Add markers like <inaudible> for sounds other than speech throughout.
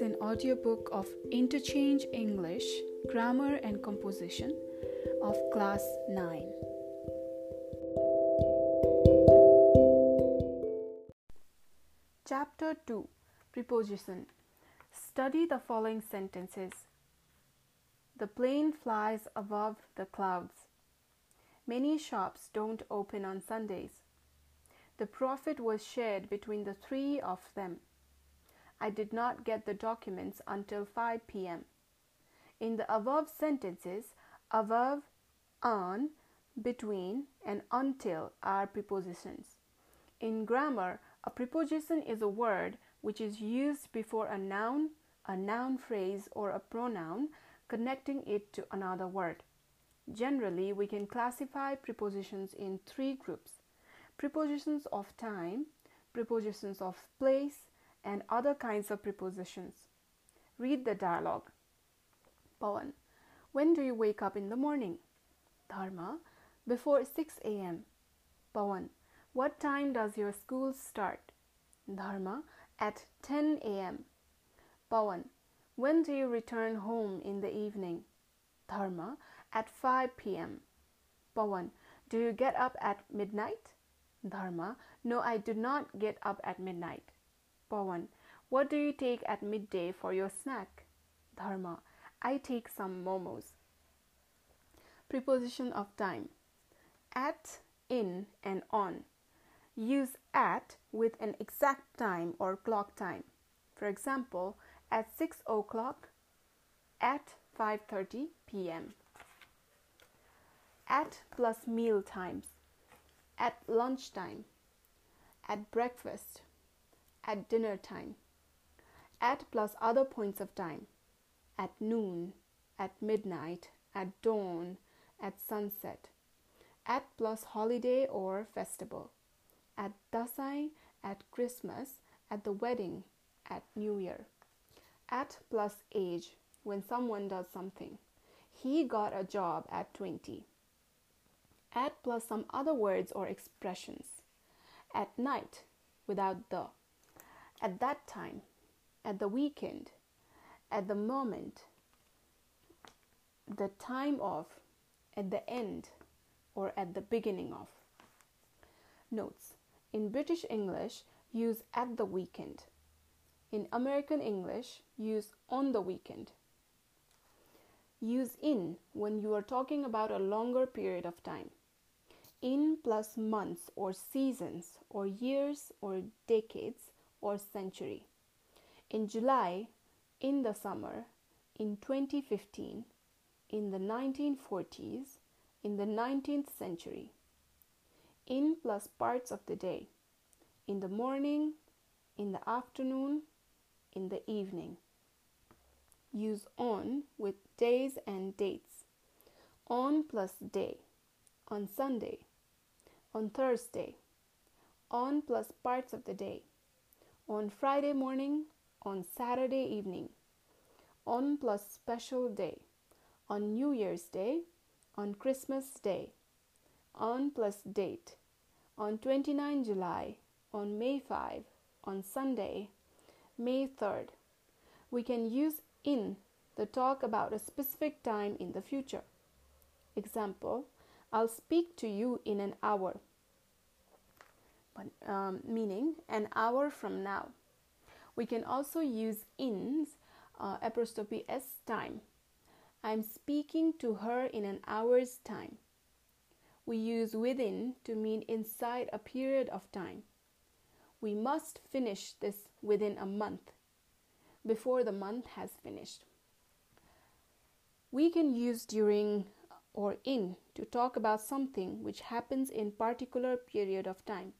an audiobook of Interchange English, Grammar and Composition of Class 9. Chapter 2 Preposition Study the following sentences. The plane flies above the clouds. Many shops don't open on Sundays. The profit was shared between the three of them. I did not get the documents until 5 p.m. In the above sentences, above, on, between, and until are prepositions. In grammar, a preposition is a word which is used before a noun, a noun phrase, or a pronoun connecting it to another word. Generally, we can classify prepositions in three groups prepositions of time, prepositions of place, and other kinds of prepositions. Read the dialogue. Pawan, when do you wake up in the morning? Dharma, before 6 a.m. Pawan, what time does your school start? Dharma, at 10 a.m. Pawan, when do you return home in the evening? Dharma, at 5 p.m. Pawan, do you get up at midnight? Dharma, no, I do not get up at midnight. Pawan, what do you take at midday for your snack? Dharma, I take some momos. Preposition of time. At, in, and on. Use at with an exact time or clock time. For example, at 6 o'clock, at 5:30 p.m. At plus meal times. At lunchtime. At breakfast at dinner time, at plus other points of time, at noon, at midnight, at dawn, at sunset, at plus holiday or festival, at Dasai, at Christmas, at the wedding, at New Year, at plus age when someone does something. He got a job at 20. At plus some other words or expressions. At night without the at that time, at the weekend, at the moment, the time of, at the end, or at the beginning of. Notes In British English, use at the weekend. In American English, use on the weekend. Use in when you are talking about a longer period of time. In plus months or seasons or years or decades or century. In July, in the summer, in 2015, in the 1940s, in the 19th century. In plus parts of the day. In the morning, in the afternoon, in the evening. Use on with days and dates. On plus day. On Sunday. On Thursday. On plus parts of the day on Friday morning, on Saturday evening, on plus special day, on New Year's Day, on Christmas Day, on plus date, on 29 July, on May 5, on Sunday, May 3rd. We can use in to talk about a specific time in the future. Example, I'll speak to you in an hour um, meaning an hour from now. We can also use ins uh, apostrophe s time. I'm speaking to her in an hour's time. We use within to mean inside a period of time. We must finish this within a month, before the month has finished. We can use during or in to talk about something which happens in particular period of time.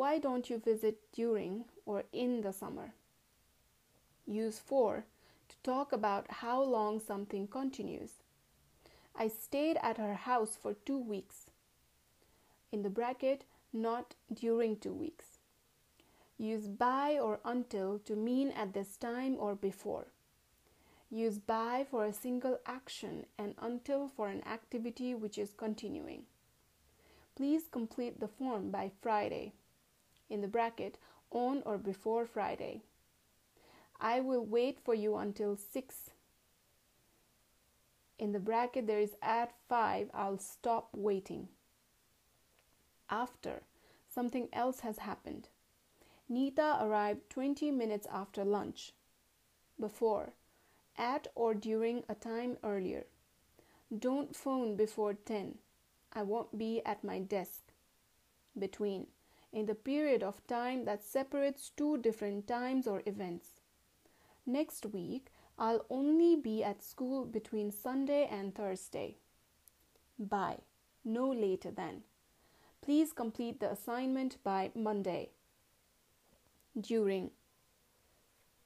Why don't you visit during or in the summer? Use for to talk about how long something continues. I stayed at her house for two weeks. In the bracket, not during two weeks. Use by or until to mean at this time or before. Use by for a single action and until for an activity which is continuing. Please complete the form by Friday in the bracket on or before Friday. I will wait for you until 6. In the bracket, there is at 5, I'll stop waiting. After, something else has happened. Nita arrived 20 minutes after lunch. Before, at or during a time earlier. Don't phone before 10. I won't be at my desk. Between, in the period of time that separates two different times or events. Next week, I'll only be at school between Sunday and Thursday. By, no later than. Please complete the assignment by Monday. During,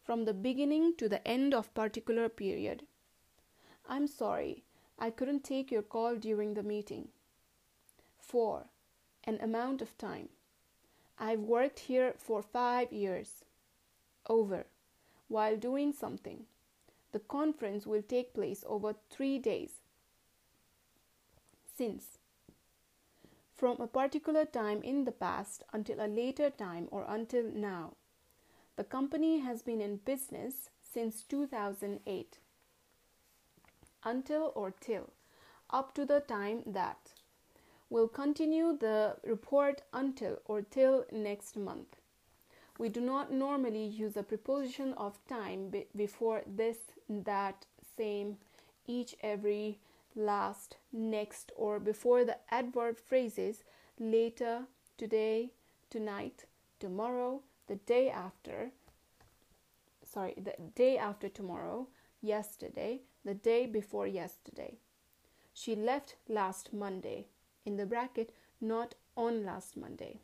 from the beginning to the end of particular period. I'm sorry, I couldn't take your call during the meeting. 4. An amount of time. I've worked here for five years. Over. While doing something. The conference will take place over three days. Since. From a particular time in the past until a later time or until now. The company has been in business since 2008. Until or till, up to the time that. Will continue the report until or till next month. We do not normally use a preposition of time be- before this, that, same, each, every, last, next, or before the adverb phrases later, today, tonight, tomorrow, the day after, sorry, the day after tomorrow, yesterday, the day before yesterday. She left last Monday. In the bracket, not on last Monday.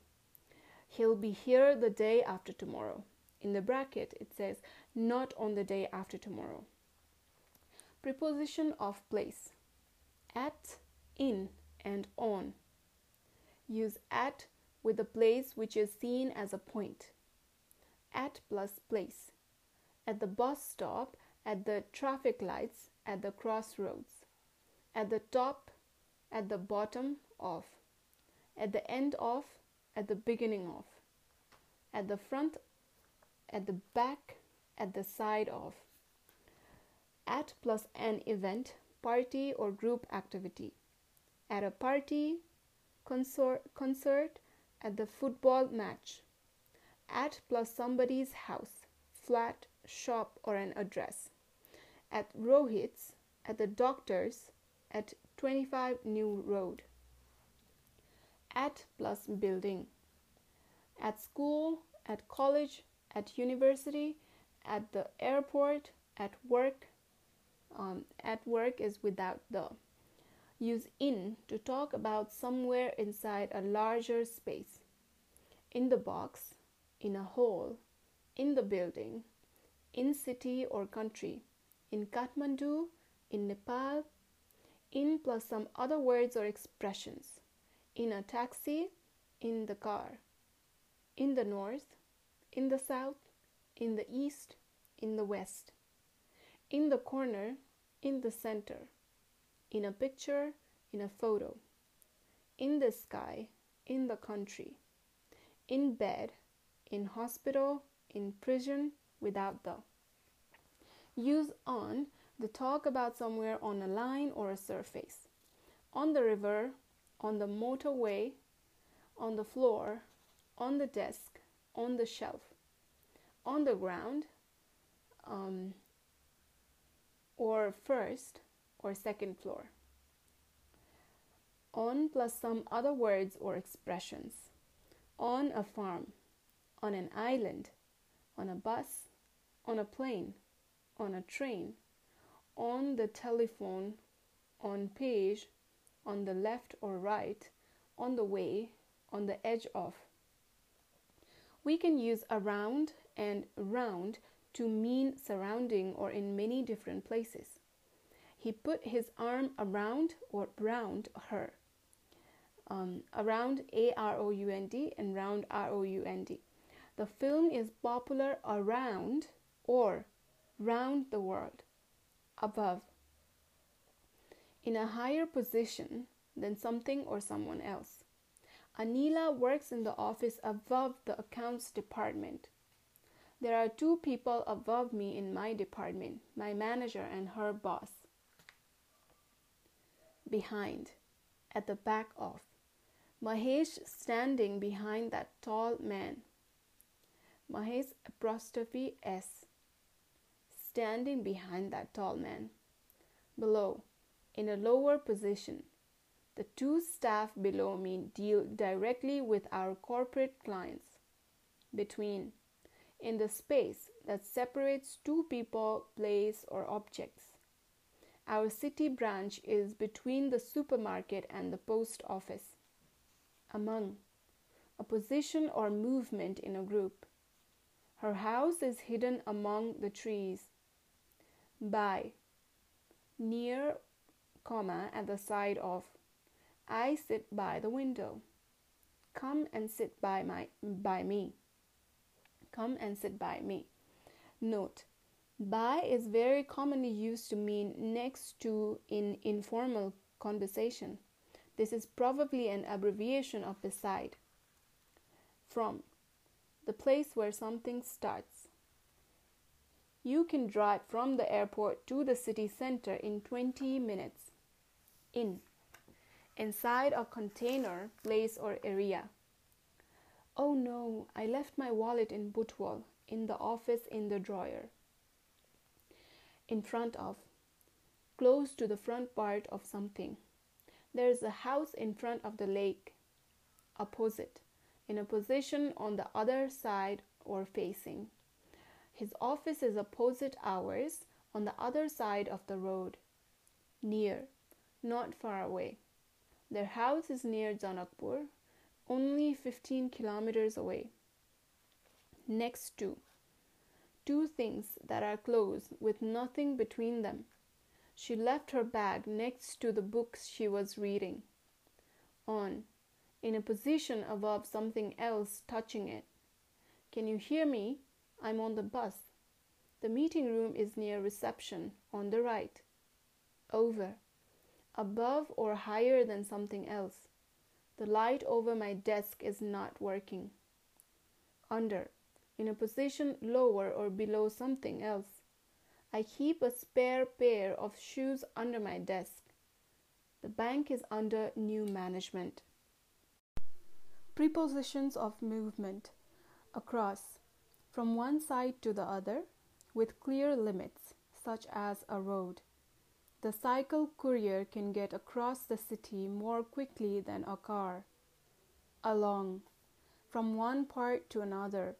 He'll be here the day after tomorrow. In the bracket, it says not on the day after tomorrow. Preposition of place at, in, and on. Use at with a place which is seen as a point. At plus place. At the bus stop, at the traffic lights, at the crossroads. At the top, at the bottom of. At the end of, at the beginning of. At the front, at the back, at the side of. At plus an event, party or group activity. At a party, concert, concert at the football match. At plus somebody's house, flat, shop, or an address. At Rohit's, at the doctor's, at 25 New Road. At plus building. At school, at college, at university, at the airport, at work. Um, at work is without the. Use in to talk about somewhere inside a larger space. In the box, in a hole, in the building, in city or country, in Kathmandu, in Nepal, in plus some other words or expressions, in a taxi, in the car, in the north, in the south, in the east, in the west, in the corner, in the center, in a picture, in a photo, in the sky, in the country, in bed, in hospital, in prison, without the. Use on the talk about somewhere on a line or a surface, on the river, on the motorway, on the floor, on the desk, on the shelf, on the ground, um, or first or second floor. On plus some other words or expressions. On a farm, on an island, on a bus, on a plane, on a train, on the telephone, on page, on the left or right, on the way, on the edge of. We can use around and round to mean surrounding or in many different places. He put his arm around or round her. Um, around A R O U N D and round R O U N D. The film is popular around or round the world, above, in a higher position than something or someone else. Anila works in the office above the accounts department. There are two people above me in my department my manager and her boss. Behind, at the back of. Mahesh standing behind that tall man. Mahesh apostrophe S. Standing behind that tall man. Below, in a lower position, the two staff below me deal directly with our corporate clients. Between, in the space that separates two people, place, or objects. Our city branch is between the supermarket and the post office. Among, a position or movement in a group. Her house is hidden among the trees. By, near, comma, at the side of. I sit by the window. Come and sit by my by me. Come and sit by me. Note by is very commonly used to mean next to in informal conversation. This is probably an abbreviation of beside. From the place where something starts. You can drive from the airport to the city center in 20 minutes. In inside a container, place, or area. Oh no, I left my wallet in Butwal, in the office in the drawer in front of, close to the front part of something. There is a house in front of the lake, opposite, in a position on the other side or facing. His office is opposite ours on the other side of the road, near, not far away. Their house is near Janakpur, only 15 kilometers away. Next to, two things that are close with nothing between them. She left her bag next to the books she was reading. On, in a position above something else touching it. Can you hear me? I'm on the bus. The meeting room is near reception, on the right. Over, above or higher than something else. The light over my desk is not working. Under, in a position lower or below something else. I keep a spare pair of shoes under my desk. The bank is under new management. Prepositions of movement across, from one side to the other, with clear limits, such as a road. The cycle courier can get across the city more quickly than a car. Along, from one part to another,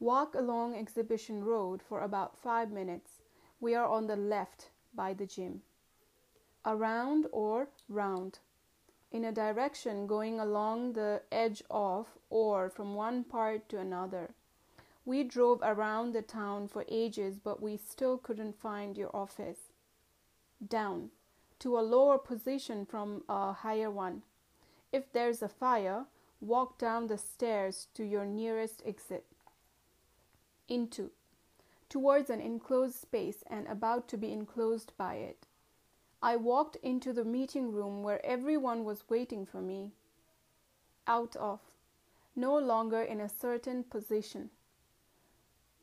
Walk along Exhibition Road for about five minutes. We are on the left by the gym. Around or round. In a direction going along the edge of or from one part to another. We drove around the town for ages, but we still couldn't find your office. Down to a lower position from a higher one. If there's a fire, walk down the stairs to your nearest exit into, towards an enclosed space and about to be enclosed by it. I walked into the meeting room where everyone was waiting for me. Out of, no longer in a certain position.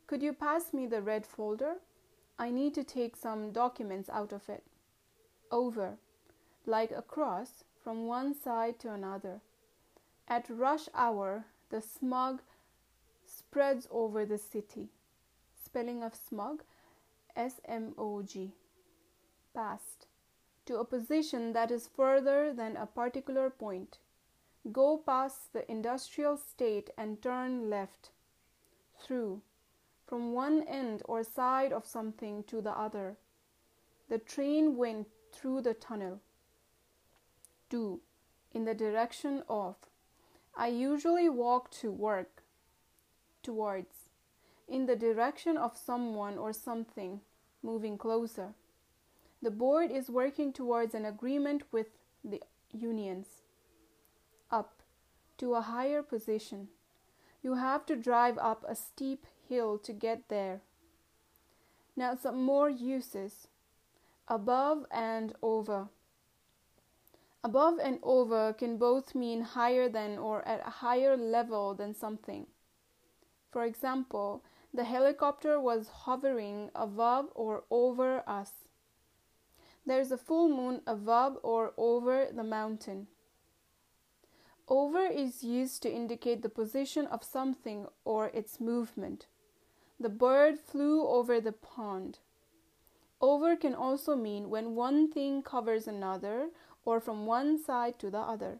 Could you pass me the red folder? I need to take some documents out of it. Over, like across, from one side to another. At rush hour, the smog spreads over the city. Spelling of smog S M O G. Past. To a position that is further than a particular point. Go past the industrial state and turn left. Through. From one end or side of something to the other. The train went through the tunnel. Do. In the direction of. I usually walk to work towards, in the direction of someone or something, moving closer. The board is working towards an agreement with the unions. Up to a higher position. You have to drive up a steep hill to get there. Now, some more uses above and over. Above and over can both mean higher than or at a higher level than something. For example, The helicopter was hovering above or over us. There is a full moon above or over the mountain. Over is used to indicate the position of something or its movement. The bird flew over the pond. Over can also mean when one thing covers another or from one side to the other.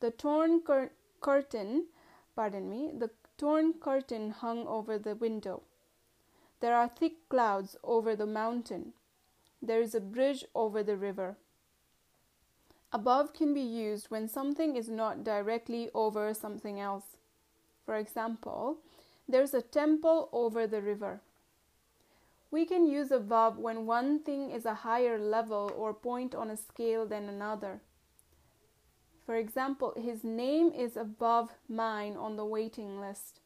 The torn cur- curtain, pardon me, the torn curtain hung over the window. There are thick clouds over the mountain. There is a bridge over the river. Above can be used when something is not directly over something else. For example, there's a temple over the river. We can use above when one thing is a higher level or point on a scale than another. For example, his name is above mine on the waiting list.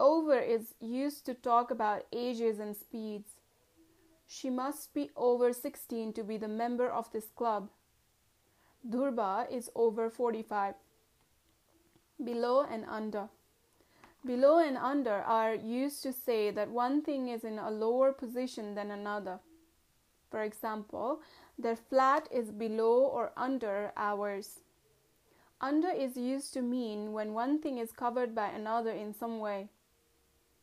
Over is used to talk about ages and speeds. She must be over 16 to be the member of this club. Durba is over 45. Below and under. Below and under are used to say that one thing is in a lower position than another. For example, their flat is below or under ours. Under is used to mean when one thing is covered by another in some way.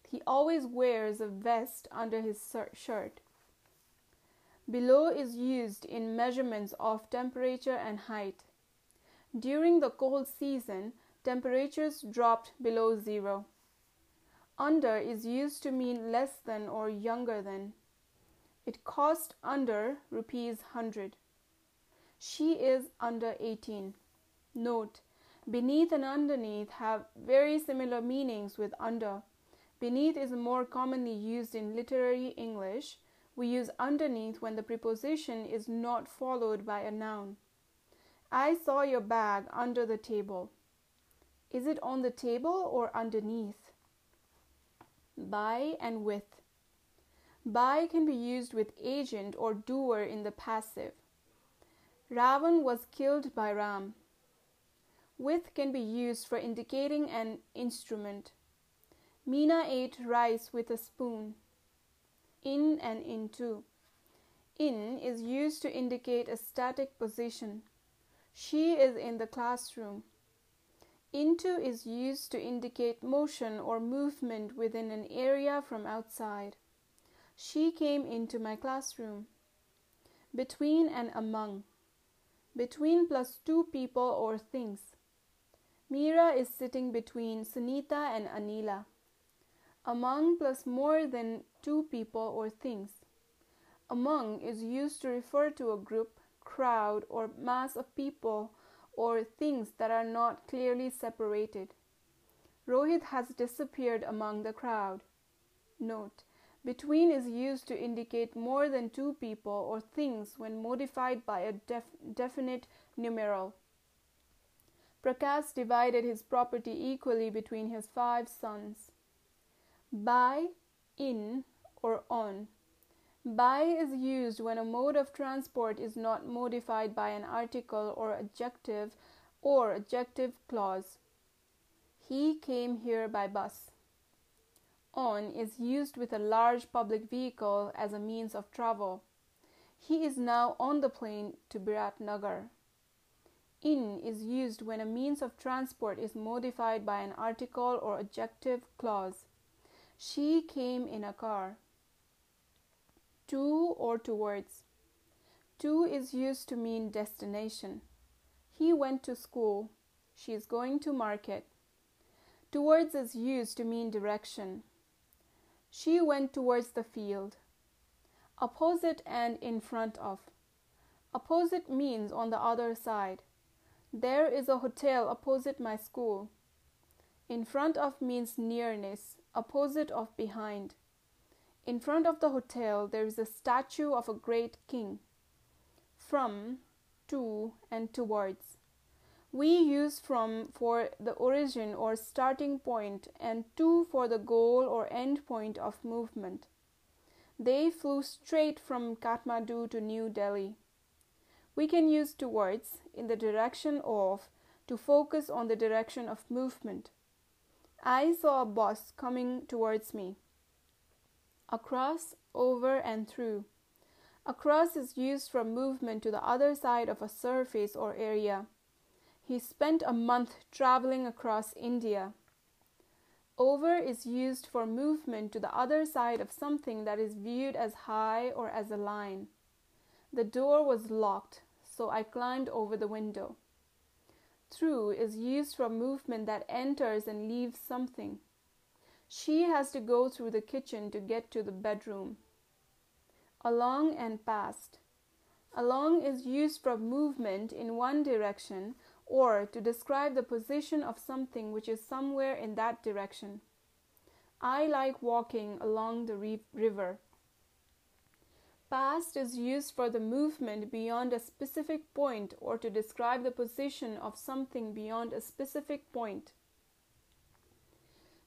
He always wears a vest under his shirt. Below is used in measurements of temperature and height. During the cold season, temperatures dropped below zero. Under is used to mean less than or younger than. It cost under rupees 100. She is under 18. Note, beneath and underneath have very similar meanings with under. Beneath is more commonly used in literary English we use underneath when the preposition is not followed by a noun. I saw your bag under the table. Is it on the table or underneath? By and with. By can be used with agent or doer in the passive. Ravan was killed by Ram. With can be used for indicating an instrument. Meena ate rice with a spoon in and into. In is used to indicate a static position. She is in the classroom. Into is used to indicate motion or movement within an area from outside. She came into my classroom. Between and among. Between plus two people or things. Mira is sitting between Sunita and Anila among plus more than two people or things. Among is used to refer to a group, crowd, or mass of people or things that are not clearly separated. Rohit has disappeared among the crowd. Note, between is used to indicate more than two people or things when modified by a def- definite numeral. Prakash divided his property equally between his five sons by, in, or on. By is used when a mode of transport is not modified by an article or adjective or adjective clause. He came here by bus. On is used with a large public vehicle as a means of travel. He is now on the plane to Biratnagar. In is used when a means of transport is modified by an article or adjective clause. She came in a car. To or towards. To is used to mean destination. He went to school. She is going to market. Towards is used to mean direction. She went towards the field. Opposite and in front of. Opposite means on the other side. There is a hotel opposite my school. In front of means nearness opposite of behind. In front of the hotel, there is a statue of a great king. From, to, and towards. We use from for the origin or starting point and to for the goal or end point of movement. They flew straight from Kathmandu to New Delhi. We can use towards in the direction of to focus on the direction of movement. I saw a bus coming towards me. Across, over, and through. Across is used for movement to the other side of a surface or area. He spent a month traveling across India. Over is used for movement to the other side of something that is viewed as high or as a line. The door was locked, so I climbed over the window. Through is used for movement that enters and leaves something. She has to go through the kitchen to get to the bedroom. Along and past. Along is used for movement in one direction or to describe the position of something which is somewhere in that direction. I like walking along the re- river. Past is used for the movement beyond a specific point or to describe the position of something beyond a specific point.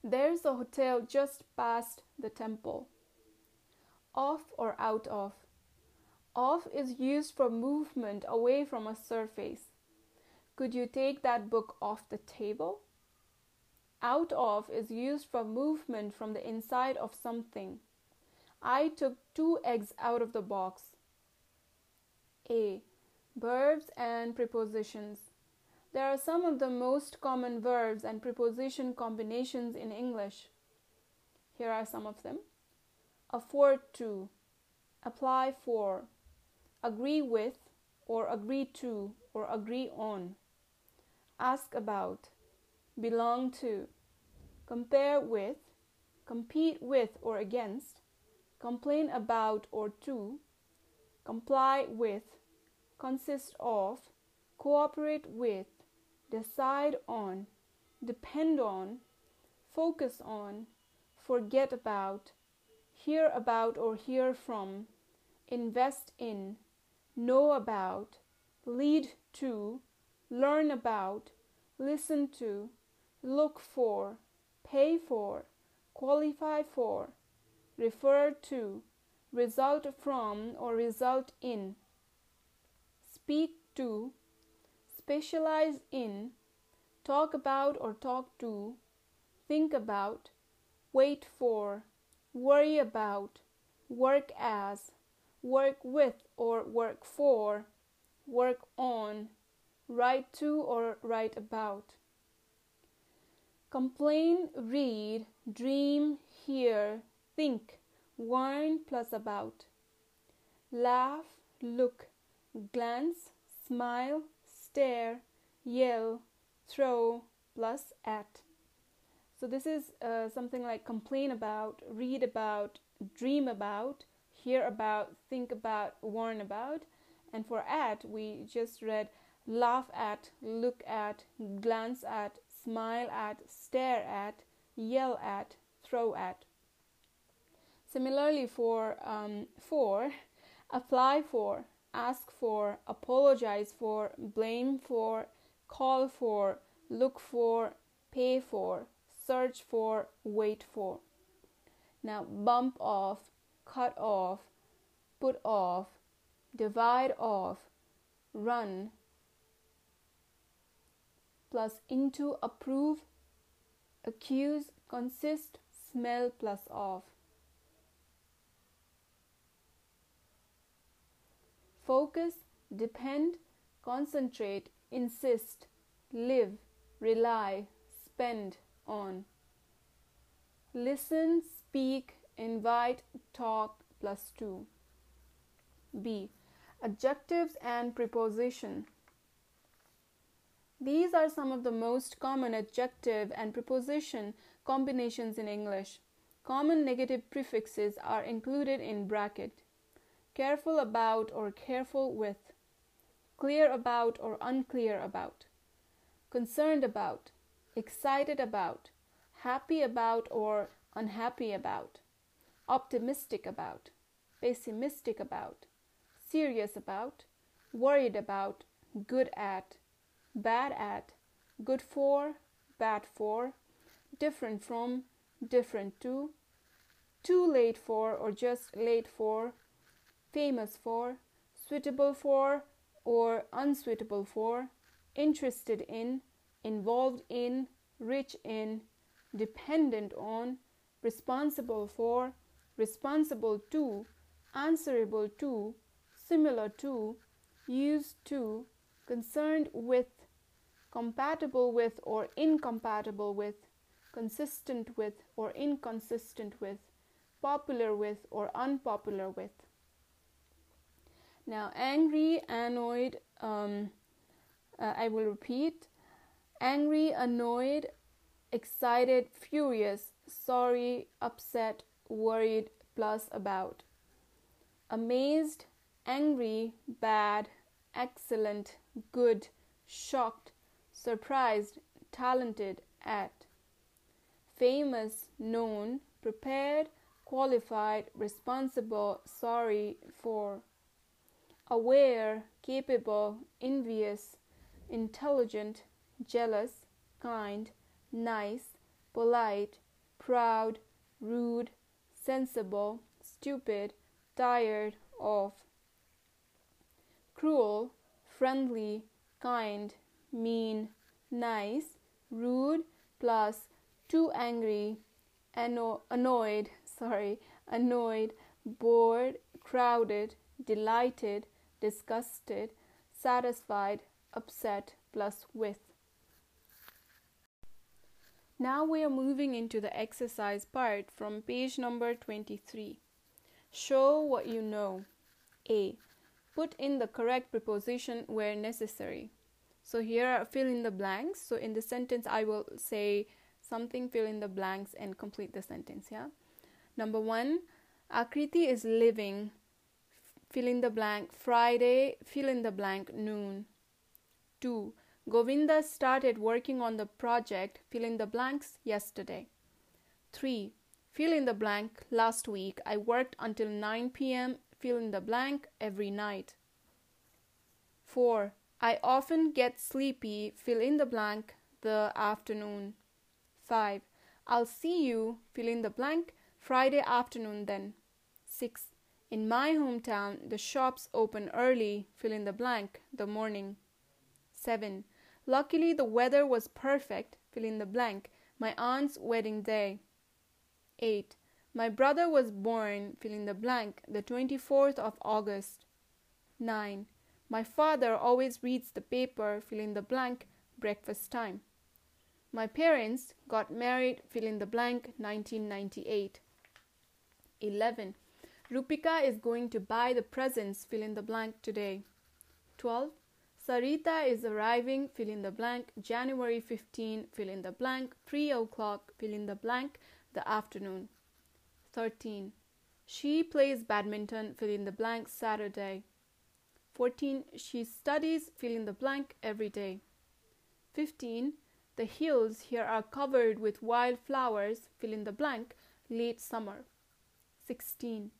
There's a hotel just past the temple. Off or out of. Off is used for movement away from a surface. Could you take that book off the table? Out of is used for movement from the inside of something. I took two eggs out of the box. A. Verbs and prepositions. There are some of the most common verbs and preposition combinations in English. Here are some of them afford to, apply for, agree with, or agree to, or agree on ask about, belong to, compare with, compete with or against, complain about or to, comply with, consist of, cooperate with, decide on, depend on, focus on, forget about, hear about or hear from, invest in, know about, lead to, learn about, listen to, look for, pay for, qualify for, refer to, result from or result in, speak to, specialize in, talk about or talk to, think about, wait for, worry about, work as, work with or work for, work on write to or write about. Complain, read, dream, hear, think, warn plus about. Laugh, look, glance, smile, stare, yell, throw plus at. So, this is uh, something like complain about, read about, dream about, hear about, think about, warn about. And for at, we just read laugh at, look at, glance at, smile at, stare at, yell at, throw at. Similarly, for um, for, apply for, ask for, apologize for, blame for, call for, look for, pay for, search for, wait for. Now, bump off, cut off, put off, divide off, run, plus into approve, accuse, consist, smell plus of. Focus, depend, concentrate, insist, live, rely, spend on. Listen, speak, invite, talk plus 2. B. Adjectives and preposition. These are some of the most common adjective and preposition combinations in English. Common negative prefixes are included in bracket. Careful about or careful with. Clear about or unclear about. Concerned about. Excited about. Happy about or unhappy about. Optimistic about. Pessimistic about. Serious about. Worried about. Good at bad at, good for, bad for, different from, different to, too late for or just late for, famous for, suitable for or unsuitable for, interested in, involved in, rich in, dependent on, responsible for, responsible to, answerable to, similar to, used to, concerned with, compatible with or incompatible with, consistent with or inconsistent with, popular with or unpopular with. Now, angry, annoyed, um, uh, I will repeat angry, annoyed, excited, furious, sorry, upset, worried, plus about. Amazed, angry, bad, excellent, good, shocked, surprised, talented, at. Famous, known, prepared, qualified, responsible, sorry for. Aware, capable, envious, intelligent, jealous, kind, nice, polite, proud, rude, sensible, stupid, tired of. Cruel, friendly, kind, mean, nice, rude, plus too angry, anno- annoyed, <laughs> sorry, annoyed, bored, crowded, delighted, disgusted, satisfied, upset, plus with. Now we are moving into the exercise part from page number 23. Show what you know. A. Put in the correct preposition where necessary. So here fill in the blanks. So in the sentence I will say something, fill in the blanks and complete the sentence. Yeah. Number one, Akriti is living. Fill in the blank. Friday. Fill in the blank. Noon. Two. Govinda started working on the project. Fill in the blanks yesterday. Three. Fill in the blank. Last week I worked until 9 p.m. Fill in the blank every night. 4. I often get sleepy. Fill in the blank the afternoon. 5. I'll see you. Fill in the blank Friday afternoon then. 6. In my hometown, the shops open early. Fill in the blank the morning. 7. Luckily, the weather was perfect. Fill in the blank my aunt's wedding day. 8. My brother was born, fill in the blank, the 24th of August. 9. My father always reads the paper, fill in the blank, breakfast time. My parents got married, fill in the blank, 1998. 11. Rupika is going to buy the presents, fill in the blank today. 12. Sarita is arriving, fill in the blank, January 15, fill in the blank, 3 o'clock, fill in the blank, the afternoon. 13. She plays badminton, fill in the blank, Saturday. 14. She studies, fill in the blank, every day. 15. The hills here are covered with wild flowers, fill in the blank, late summer. 16.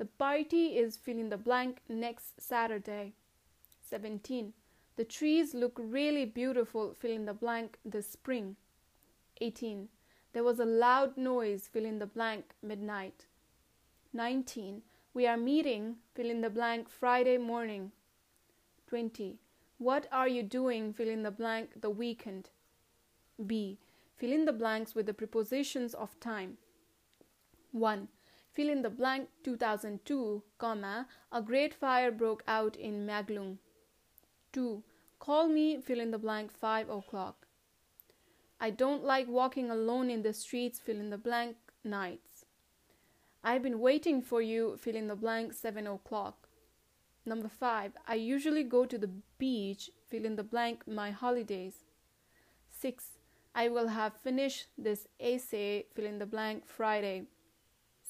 The party is fill in the blank next Saturday. 17. The trees look really beautiful, fill in the blank, this spring. 18. There was a loud noise, fill in the blank, midnight. 19. We are meeting, fill in the blank, Friday morning. 20. What are you doing, fill in the blank, the weekend? B. Fill in the blanks with the prepositions of time. 1. Fill in the blank 2002, comma, a great fire broke out in Maglung. 2. Call me, fill in the blank, 5 o'clock. I don't like walking alone in the streets, fill in the blank, nights. I've been waiting for you, fill in the blank, 7 o'clock. Number 5. I usually go to the beach, fill in the blank, my holidays. 6. I will have finished this essay, fill in the blank, Friday.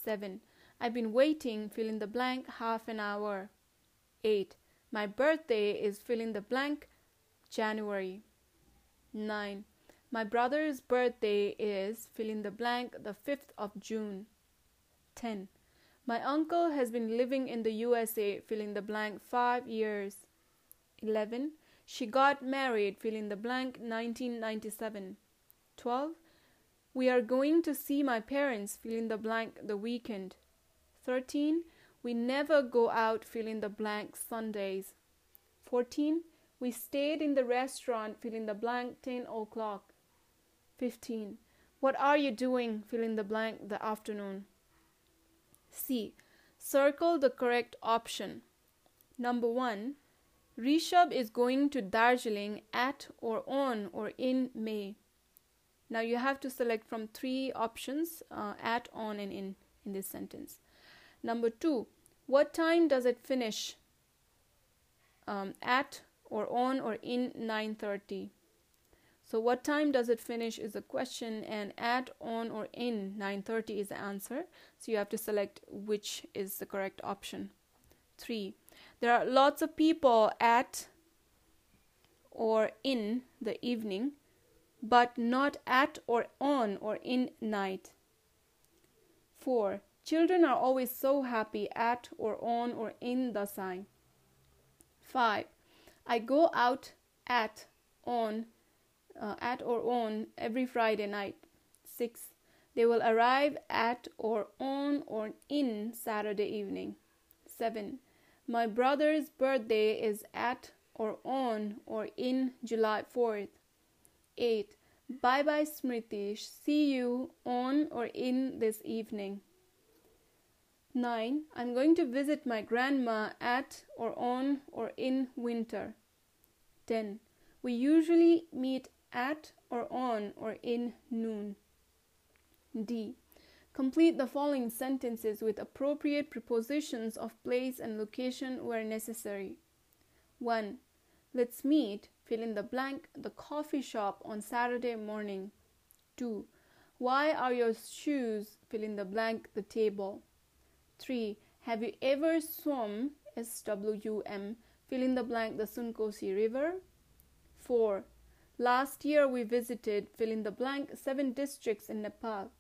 7. I've been waiting, fill in the blank, half an hour. 8. My birthday is fill in the blank, January. 9. My brother's birthday is fill in the blank the 5th of June. 10. My uncle has been living in the USA fill in the blank 5 years. 11. She got married fill in the blank 1997. 12. We are going to see my parents fill in the blank the weekend. 13. We never go out fill in the blank Sundays. 14. We stayed in the restaurant fill in the blank 10 o'clock. 15. What are you doing? Fill in the blank the afternoon. C. Circle the correct option. Number 1. Rishabh is going to Darjeeling at or on or in May. Now you have to select from three options uh, at, on, and in in this sentence. Number two, what time does it finish? Um, at or on or in 9:30. So what time does it finish is a question and at on or in 9:30 is the answer. So you have to select which is the correct option. 3. There are lots of people at or in the evening, but not at or on or in night. 4. Children are always so happy at or on or in the sign. 5. I go out at, on, uh, at or on every Friday night. 6. They will arrive at or on or in Saturday evening. 7. My brother's birthday is at or on or in July 4th. 8. Bye bye, Smriti. See you on or in this evening. 9. I'm going to visit my grandma at or on or in winter. 10. We usually meet at or on or in noon. D. Complete the following sentences with appropriate prepositions of place and location where necessary. 1. Let's meet, fill in the blank, the coffee shop on Saturday morning. 2. Why are your shoes, fill in the blank, the table? 3. Have you ever swum, S W U M, fill in the blank, the Sunkosi River? 4. Last year we visited, fill in the blank, seven districts in Nepal.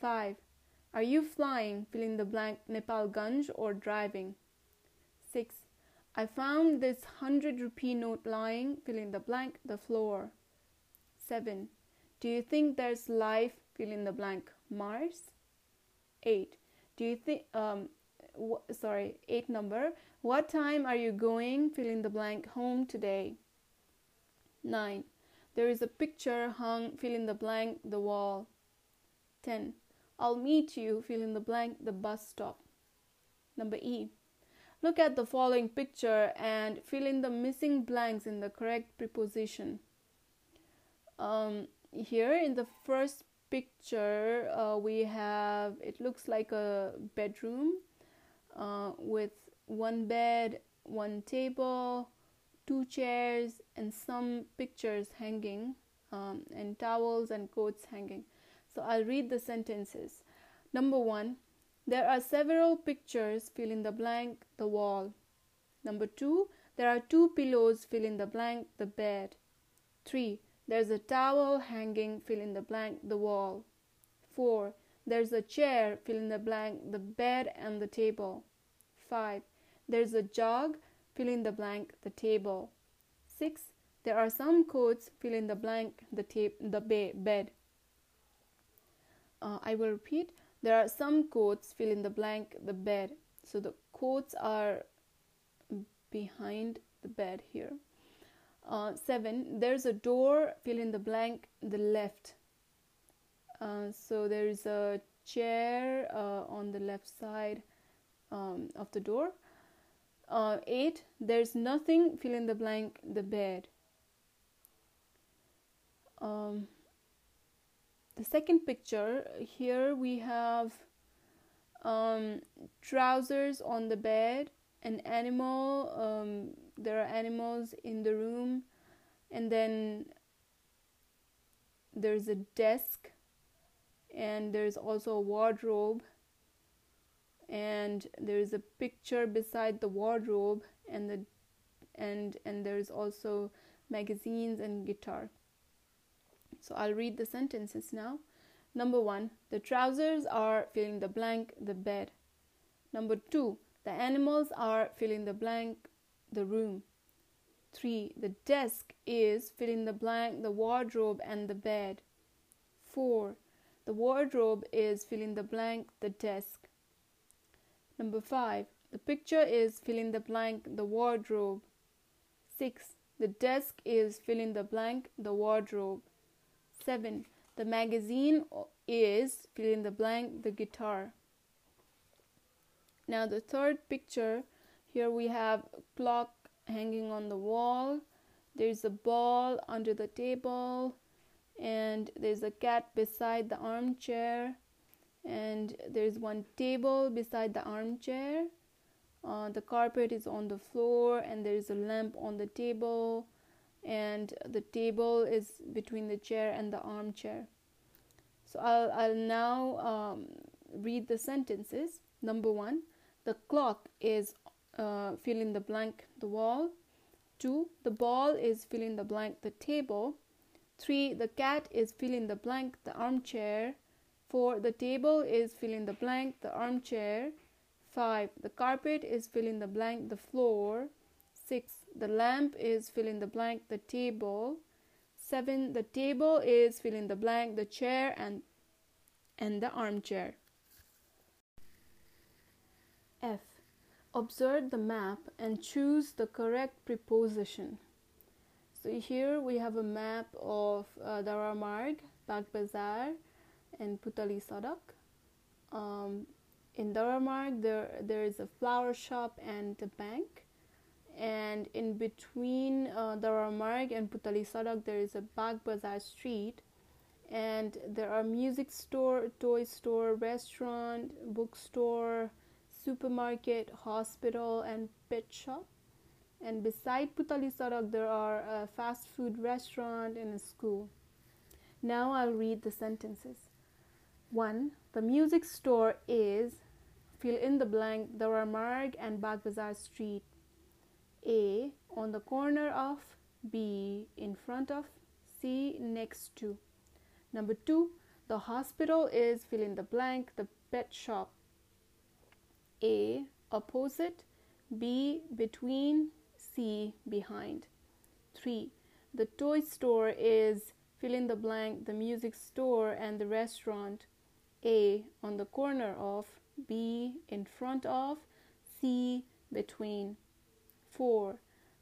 5. Are you flying, fill in the blank, Nepal Ganj or driving? 6. I found this 100 rupee note lying, fill in the blank, the floor. 7. Do you think there's life, fill in the blank, Mars? 8. Do you think, um, w- sorry, 8 number. What time are you going, fill in the blank, home today? 9. There is a picture hung, fill in the blank, the wall. 10. I'll meet you, fill in the blank, the bus stop. Number E. Look at the following picture and fill in the missing blanks in the correct preposition. Um, here in the first picture, uh, we have it looks like a bedroom uh, with one bed, one table, two chairs, and some pictures hanging, um, and towels and coats hanging. So I'll read the sentences. Number one, there are several pictures, fill in the blank, the wall. Number two, there are two pillows, fill in the blank, the bed. Three, there's a towel hanging, fill in the blank, the wall. Four, there's a chair, fill in the blank, the bed and the table. Five, there's a jug, fill in the blank, the table. Six, there are some coats, fill in the blank, the, ta- the ba- bed. Uh, I will repeat. There are some coats, fill in the blank, the bed. So the coats are behind the bed here. Uh, seven, there's a door, fill in the blank, the left. Uh, so there is a chair uh, on the left side um, of the door. Uh, eight, there's nothing, fill in the blank, the bed. Um, the second picture here we have um, trousers on the bed an animal um, there are animals in the room and then there's a desk and there's also a wardrobe and there's a picture beside the wardrobe and the and and there's also magazines and guitar so I'll read the sentences now. Number one, the trousers are filling the blank, the bed. Number two, the animals are filling the blank, the room. Three, the desk is filling the blank, the wardrobe and the bed. Four, the wardrobe is filling the blank, the desk. Number five, the picture is filling the blank, the wardrobe. Six, the desk is filling the blank, the wardrobe. 7. The magazine is fill in the blank the guitar. Now the third picture here we have clock hanging on the wall. There's a ball under the table and there's a cat beside the armchair and there's one table beside the armchair uh, the carpet is on the floor and there's a lamp on the table and the table is between the chair and the armchair so i'll, I'll now um, read the sentences number one the clock is uh, the blank the wall two the ball is fill in the blank the table 3. The cat is fill in the blank the armchair. 4. The table is fill in the blank the armchair. 5. The carpet is fill in the blank the floor. 6. The lamp is fill in the blank the table. 7. The table is fill in the blank the chair and and the armchair. F. Observe the map and choose the correct preposition. So here we have a map of uh, Durbar Marg, Bag Bazaar, and Putali Sadak. Um, in Durbar Marg, there there is a flower shop and a bank, and in between uh, and Putali Sadak, there is a Bag Bazaar street, and there are music store, toy store, restaurant, bookstore, supermarket, hospital, and pet shop and beside Putali Sadak there are a fast food restaurant and a school. Now I'll read the sentences. 1. The music store is fill in the blank Marg and Bagbazar Street. A. On the corner of B. In front of C. Next to. Number 2. The hospital is fill in the blank the pet shop. A. Opposite B. Between C behind. 3. The toy store is fill in the blank the music store and the restaurant. A on the corner of, B in front of, C between. 4.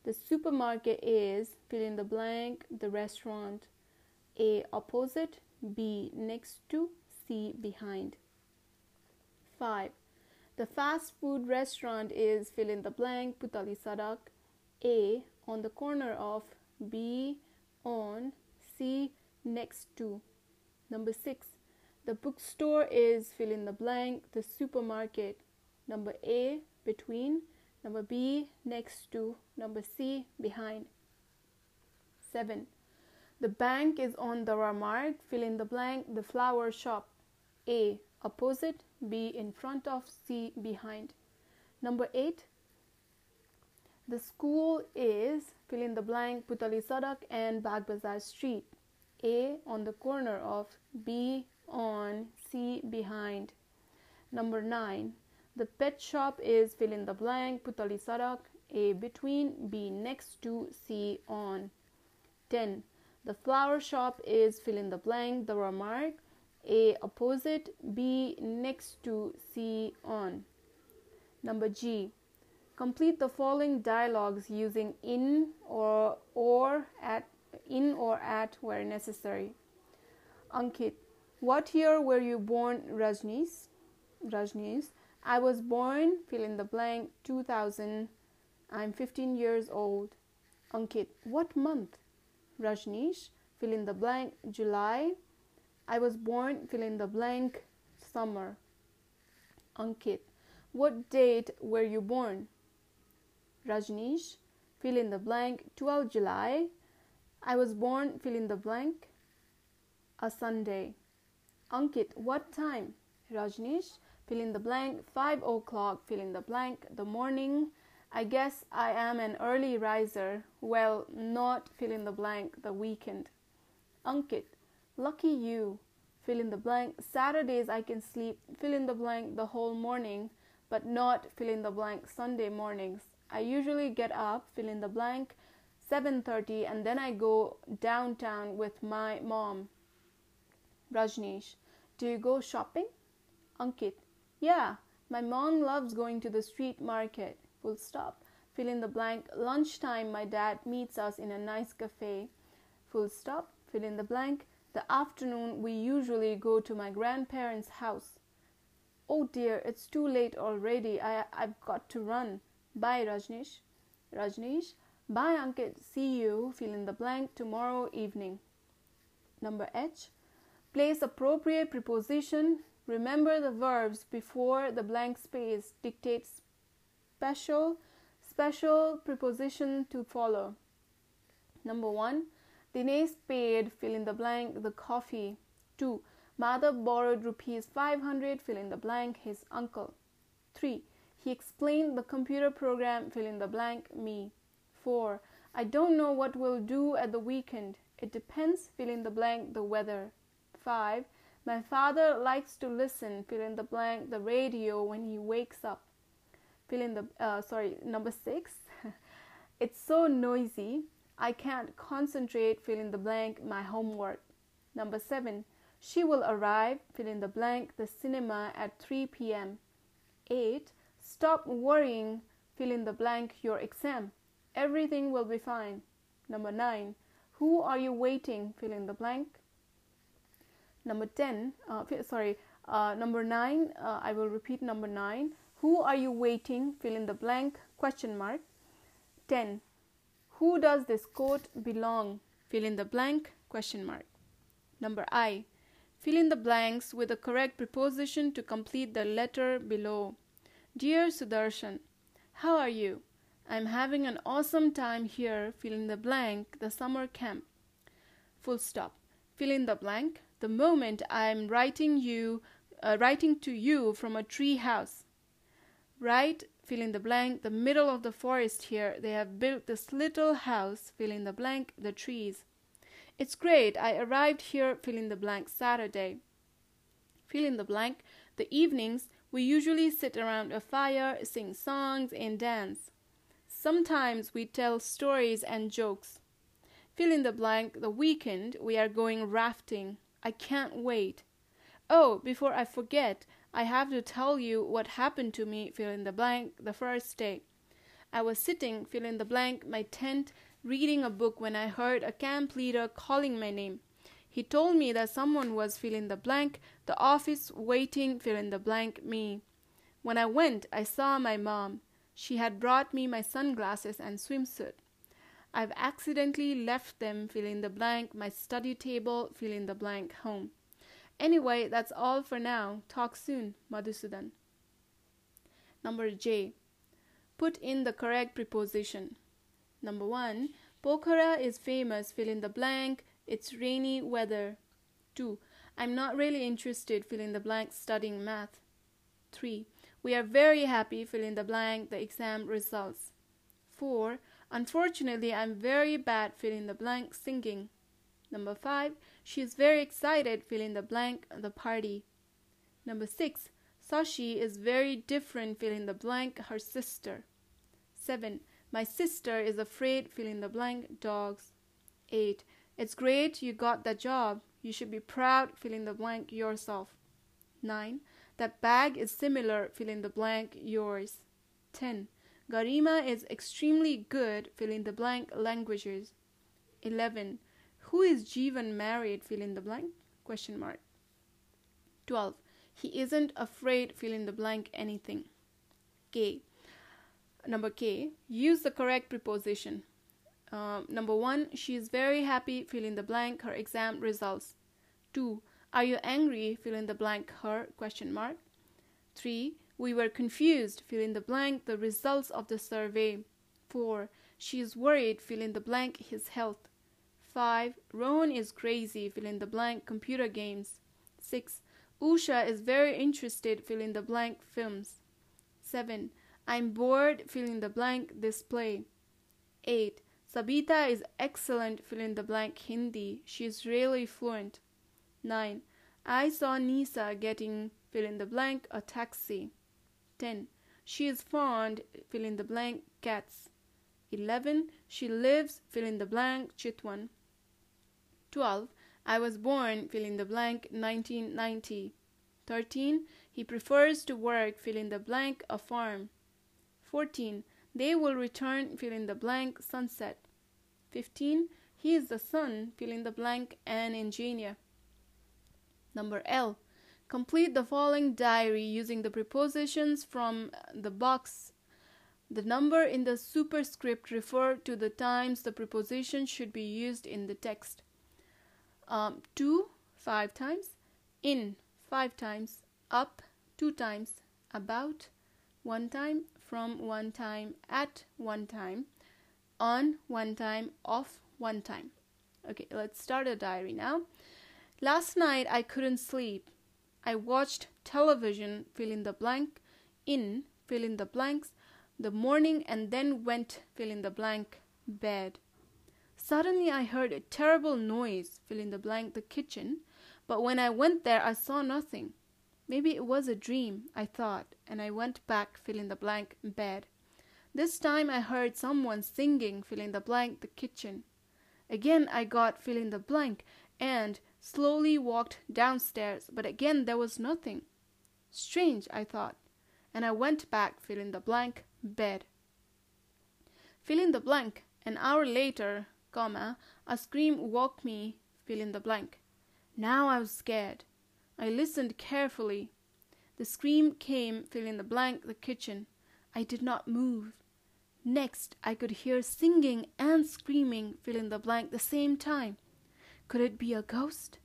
The supermarket is fill in the blank the restaurant. A opposite, B next to, C behind. 5. The fast food restaurant is fill in the blank Putali Sadak. A on the corner of B on C next to. Number 6. The bookstore is fill in the blank the supermarket. Number A between. Number B next to. Number C behind. 7. The bank is on the Ramark, fill in the blank the flower shop. A opposite, B in front of, C behind. Number 8. The school is fill in the blank Putali Sadak and Bagbazar Street. A on the corner of B on C behind. Number 9. The pet shop is fill in the blank Putali Sadak A between B next to C on. 10. The flower shop is fill in the blank the remark A opposite B next to C on. Number G. Complete the following dialogues using in or or at in or at where necessary. Ankit, what year were you born, Rajneesh? Rajneesh, I was born, fill in the blank, 2000. I'm 15 years old. Ankit, what month? Rajneesh, fill in the blank, July. I was born, fill in the blank, summer. Ankit, what date were you born? Rajneesh, fill in the blank, 12 July. I was born, fill in the blank, a Sunday. Ankit, what time? Rajneesh, fill in the blank, 5 o'clock, fill in the blank, the morning. I guess I am an early riser. Well, not fill in the blank, the weekend. Ankit, lucky you. Fill in the blank. Saturdays I can sleep, fill in the blank, the whole morning, but not fill in the blank Sunday mornings. I usually get up, fill in the blank, 7:30 and then I go downtown with my mom. Rajneesh, do you go shopping? Ankit, yeah, my mom loves going to the street market. Full stop. Fill in the blank. Lunchtime, my dad meets us in a nice cafe. Full stop. Fill in the blank. The afternoon we usually go to my grandparents' house. Oh dear, it's too late already. I, I've got to run. Bye, Rajneesh. Rajneesh, bye, Ankit. See you, fill in the blank, tomorrow evening. Number H. Place appropriate preposition. Remember the verbs before the blank space. Dictate special, special preposition to follow. Number one, Dinesh paid, fill in the blank, the coffee. Two, Madhav borrowed rupees 500, fill in the blank, his uncle. Three, he explained the computer program, fill in the blank, me. 4. I don't know what we'll do at the weekend. It depends, fill in the blank, the weather. 5. My father likes to listen, fill in the blank, the radio when he wakes up. Fill in the, uh, sorry, number 6. <laughs> it's so noisy. I can't concentrate, fill in the blank, my homework. Number 7. She will arrive, fill in the blank, the cinema at 3 p.m. 8. Stop worrying, fill in the blank, your exam. Everything will be fine. Number 9. Who are you waiting, fill in the blank. Number 10, uh, sorry, uh, number 9, uh, I will repeat number 9. Who are you waiting, fill in the blank, question mark. 10. Who does this coat belong, fill in the blank, question mark. Number I. Fill in the blanks with the correct preposition to complete the letter below. Dear Sudarshan, how are you? I'm having an awesome time here, fill in the blank, the summer camp. Full stop. Fill in the blank. The moment I'm writing you, uh, writing to you from a tree house. Right, fill in the blank, the middle of the forest here. They have built this little house, fill in the blank, the trees. It's great. I arrived here, fill in the blank, Saturday. Fill in the blank, the evenings we usually sit around a fire, sing songs, and dance. Sometimes we tell stories and jokes. Fill in the blank, the weekend, we are going rafting. I can't wait. Oh, before I forget, I have to tell you what happened to me, fill in the blank, the first day. I was sitting, fill in the blank, my tent, reading a book when I heard a camp leader calling my name. He told me that someone was fill in the blank, the office waiting fill in the blank me. When I went, I saw my mom. She had brought me my sunglasses and swimsuit. I've accidentally left them fill in the blank, my study table fill in the blank home. Anyway, that's all for now. Talk soon, Madhusudan. Number J. Put in the correct preposition. Number 1. Pokhara is famous, fill in the blank, it's rainy weather. 2. I'm not really interested, fill in the blank, studying math. 3. We are very happy, fill in the blank, the exam results. 4. Unfortunately, I'm very bad, filling the blank, singing. Number 5. She is very excited, filling the blank, the party. Number 6. Sashi is very different, filling the blank, her sister. 7. My sister is afraid, filling the blank, dogs. 8. It's great you got that job. You should be proud, filling the blank yourself. 9. That bag is similar, filling the blank yours. 10. Garima is extremely good, fill in the blank languages. 11. Who is Jeevan married, fill in the blank? Question mark. 12. He isn't afraid, fill in the blank anything. K. Number K. Use the correct preposition. Uh, number one, she is very happy, fill in the blank, her exam results. Two, are you angry, fill in the blank, her, question mark. Three, we were confused, fill in the blank, the results of the survey. Four, she is worried, fill in the blank, his health. Five, Rohan is crazy, fill in the blank, computer games. Six, Usha is very interested, fill in the blank, films. Seven, I'm bored, fill in the blank, display. Eight, Sabita is excellent, fill in the blank Hindi. She is really fluent. 9. I saw Nisa getting, fill in the blank, a taxi. 10. She is fond, fill in the blank, cats. 11. She lives, fill in the blank, Chitwan. 12. I was born, fill in the blank, 1990. 13. He prefers to work, fill in the blank, a farm. 14. They will return, fill in the blank, sunset. 15. He is the son, fill in the blank, an engineer. Number L. Complete the following diary using the prepositions from the box. The number in the superscript refer to the times the preposition should be used in the text. Um, five times. In, five times. Up, two times. About, one time. From, one time. At, one time. On, one time. Off, one time. Okay, let's start a diary now. Last night I couldn't sleep. I watched television, fill in the blank, in, fill in the blanks, the morning, and then went, fill in the blank, bed. Suddenly I heard a terrible noise, fill in the blank, the kitchen, but when I went there I saw nothing. Maybe it was a dream, I thought, and I went back, fill in the blank, bed. This time I heard someone singing, fill in the blank, the kitchen. Again I got, fill in the blank, and slowly walked downstairs, but again there was nothing. Strange, I thought, and I went back, fill in the blank, bed. Fill in the blank. An hour later, comma, a scream woke me, fill in the blank. Now I was scared. I listened carefully. The scream came, fill in the blank, the kitchen. I did not move. Next, I could hear singing and screaming, fill in the blank, the same time. Could it be a ghost?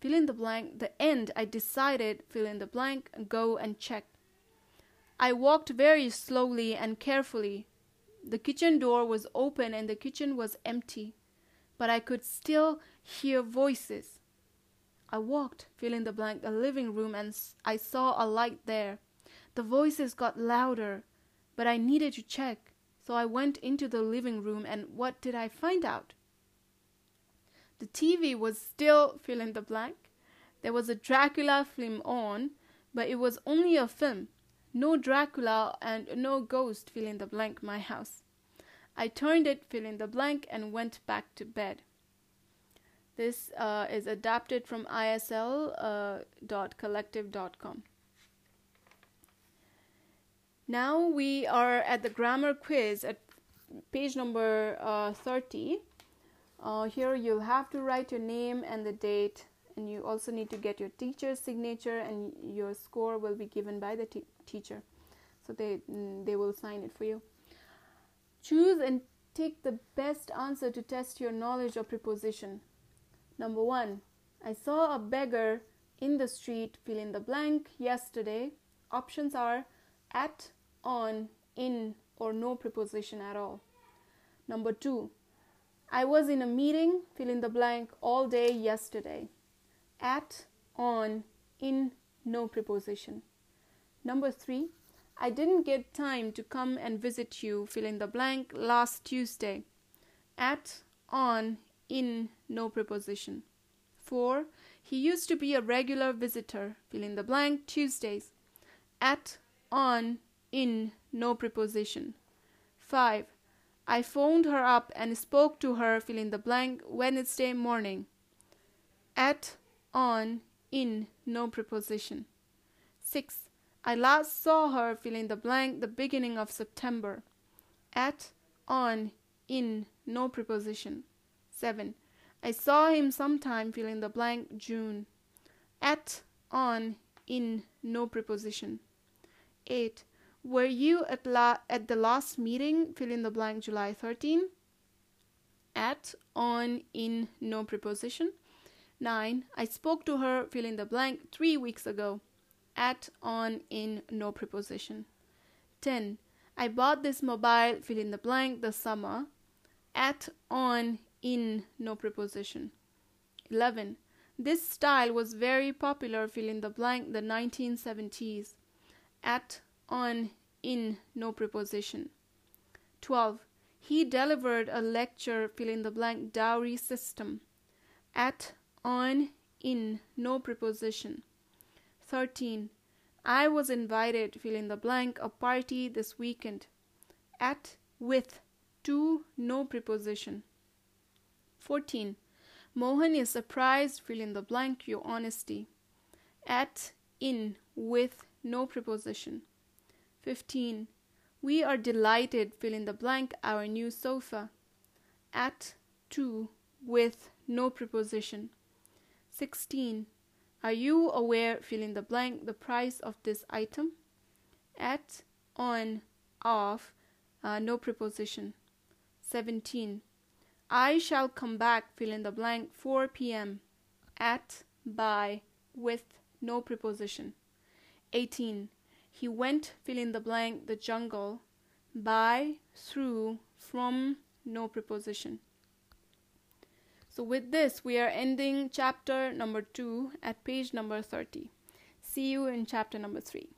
Fill in the blank, the end, I decided, fill in the blank, go and check. I walked very slowly and carefully. The kitchen door was open and the kitchen was empty, but I could still hear voices. I walked, fill in the blank, the living room, and I saw a light there. The voices got louder, but I needed to check, so I went into the living room, and what did I find out? The TV was still fill in the blank. There was a Dracula film on, but it was only a film. No Dracula and no ghost fill in the blank my house. I turned it fill in the blank and went back to bed. This uh, is adapted from isl.collective.com. Uh, now we are at the grammar quiz at page number uh, 30. Uh, here you'll have to write your name and the date and you also need to get your teacher's signature and your score will be given by the t- teacher. So they mm, they will sign it for you. Choose and take the best answer to test your knowledge of preposition. Number 1 i saw a beggar in the street fill in the blank yesterday. Options are at on in or no preposition at all. Number 2 I was in a meeting, fill in the blank, all day yesterday. At, on, in, no preposition. Number three, I didn't get time to come and visit you, fill in the blank, last Tuesday. At, on, in, no preposition. Four, he used to be a regular visitor, fill in the blank, Tuesdays. At, on, in, no preposition. Five, I phoned her up and spoke to her, fill in the blank, Wednesday morning. At, on, in, no preposition. 6. I last saw her, fill in the blank, the beginning of September. At, on, in, no preposition. 7. I saw him sometime, fill in the blank, June. At, on, in, no preposition. 8. Were you at, la- at the last meeting, fill in the blank, July 13? At, on, in, no preposition. 9. I spoke to her, fill in the blank, three weeks ago. At, on, in, no preposition. 10. I bought this mobile, fill in the blank, the summer. At, on, in, no preposition. 11. This style was very popular, fill in the blank, the 1970s. At, on, in, no preposition. 12. He delivered a lecture, fill in the blank, dowry system. At, on, in, no preposition. 13. I was invited, fill in the blank, a party this weekend. At, with, to, no preposition. 14. Mohan is surprised, fill in the blank, your honesty. At, in, with, no preposition. 15. We are delighted, fill in the blank, our new sofa. At, to, with, no preposition. 16. Are you aware, fill in the blank, the price of this item? At, on, off, uh, no preposition. 17. I shall come back, fill in the blank, 4 p.m. At, by, with, no preposition. 18. He went, fill in the blank, the jungle, by, through, from, no preposition. So, with this, we are ending chapter number 2 at page number 30. See you in chapter number 3.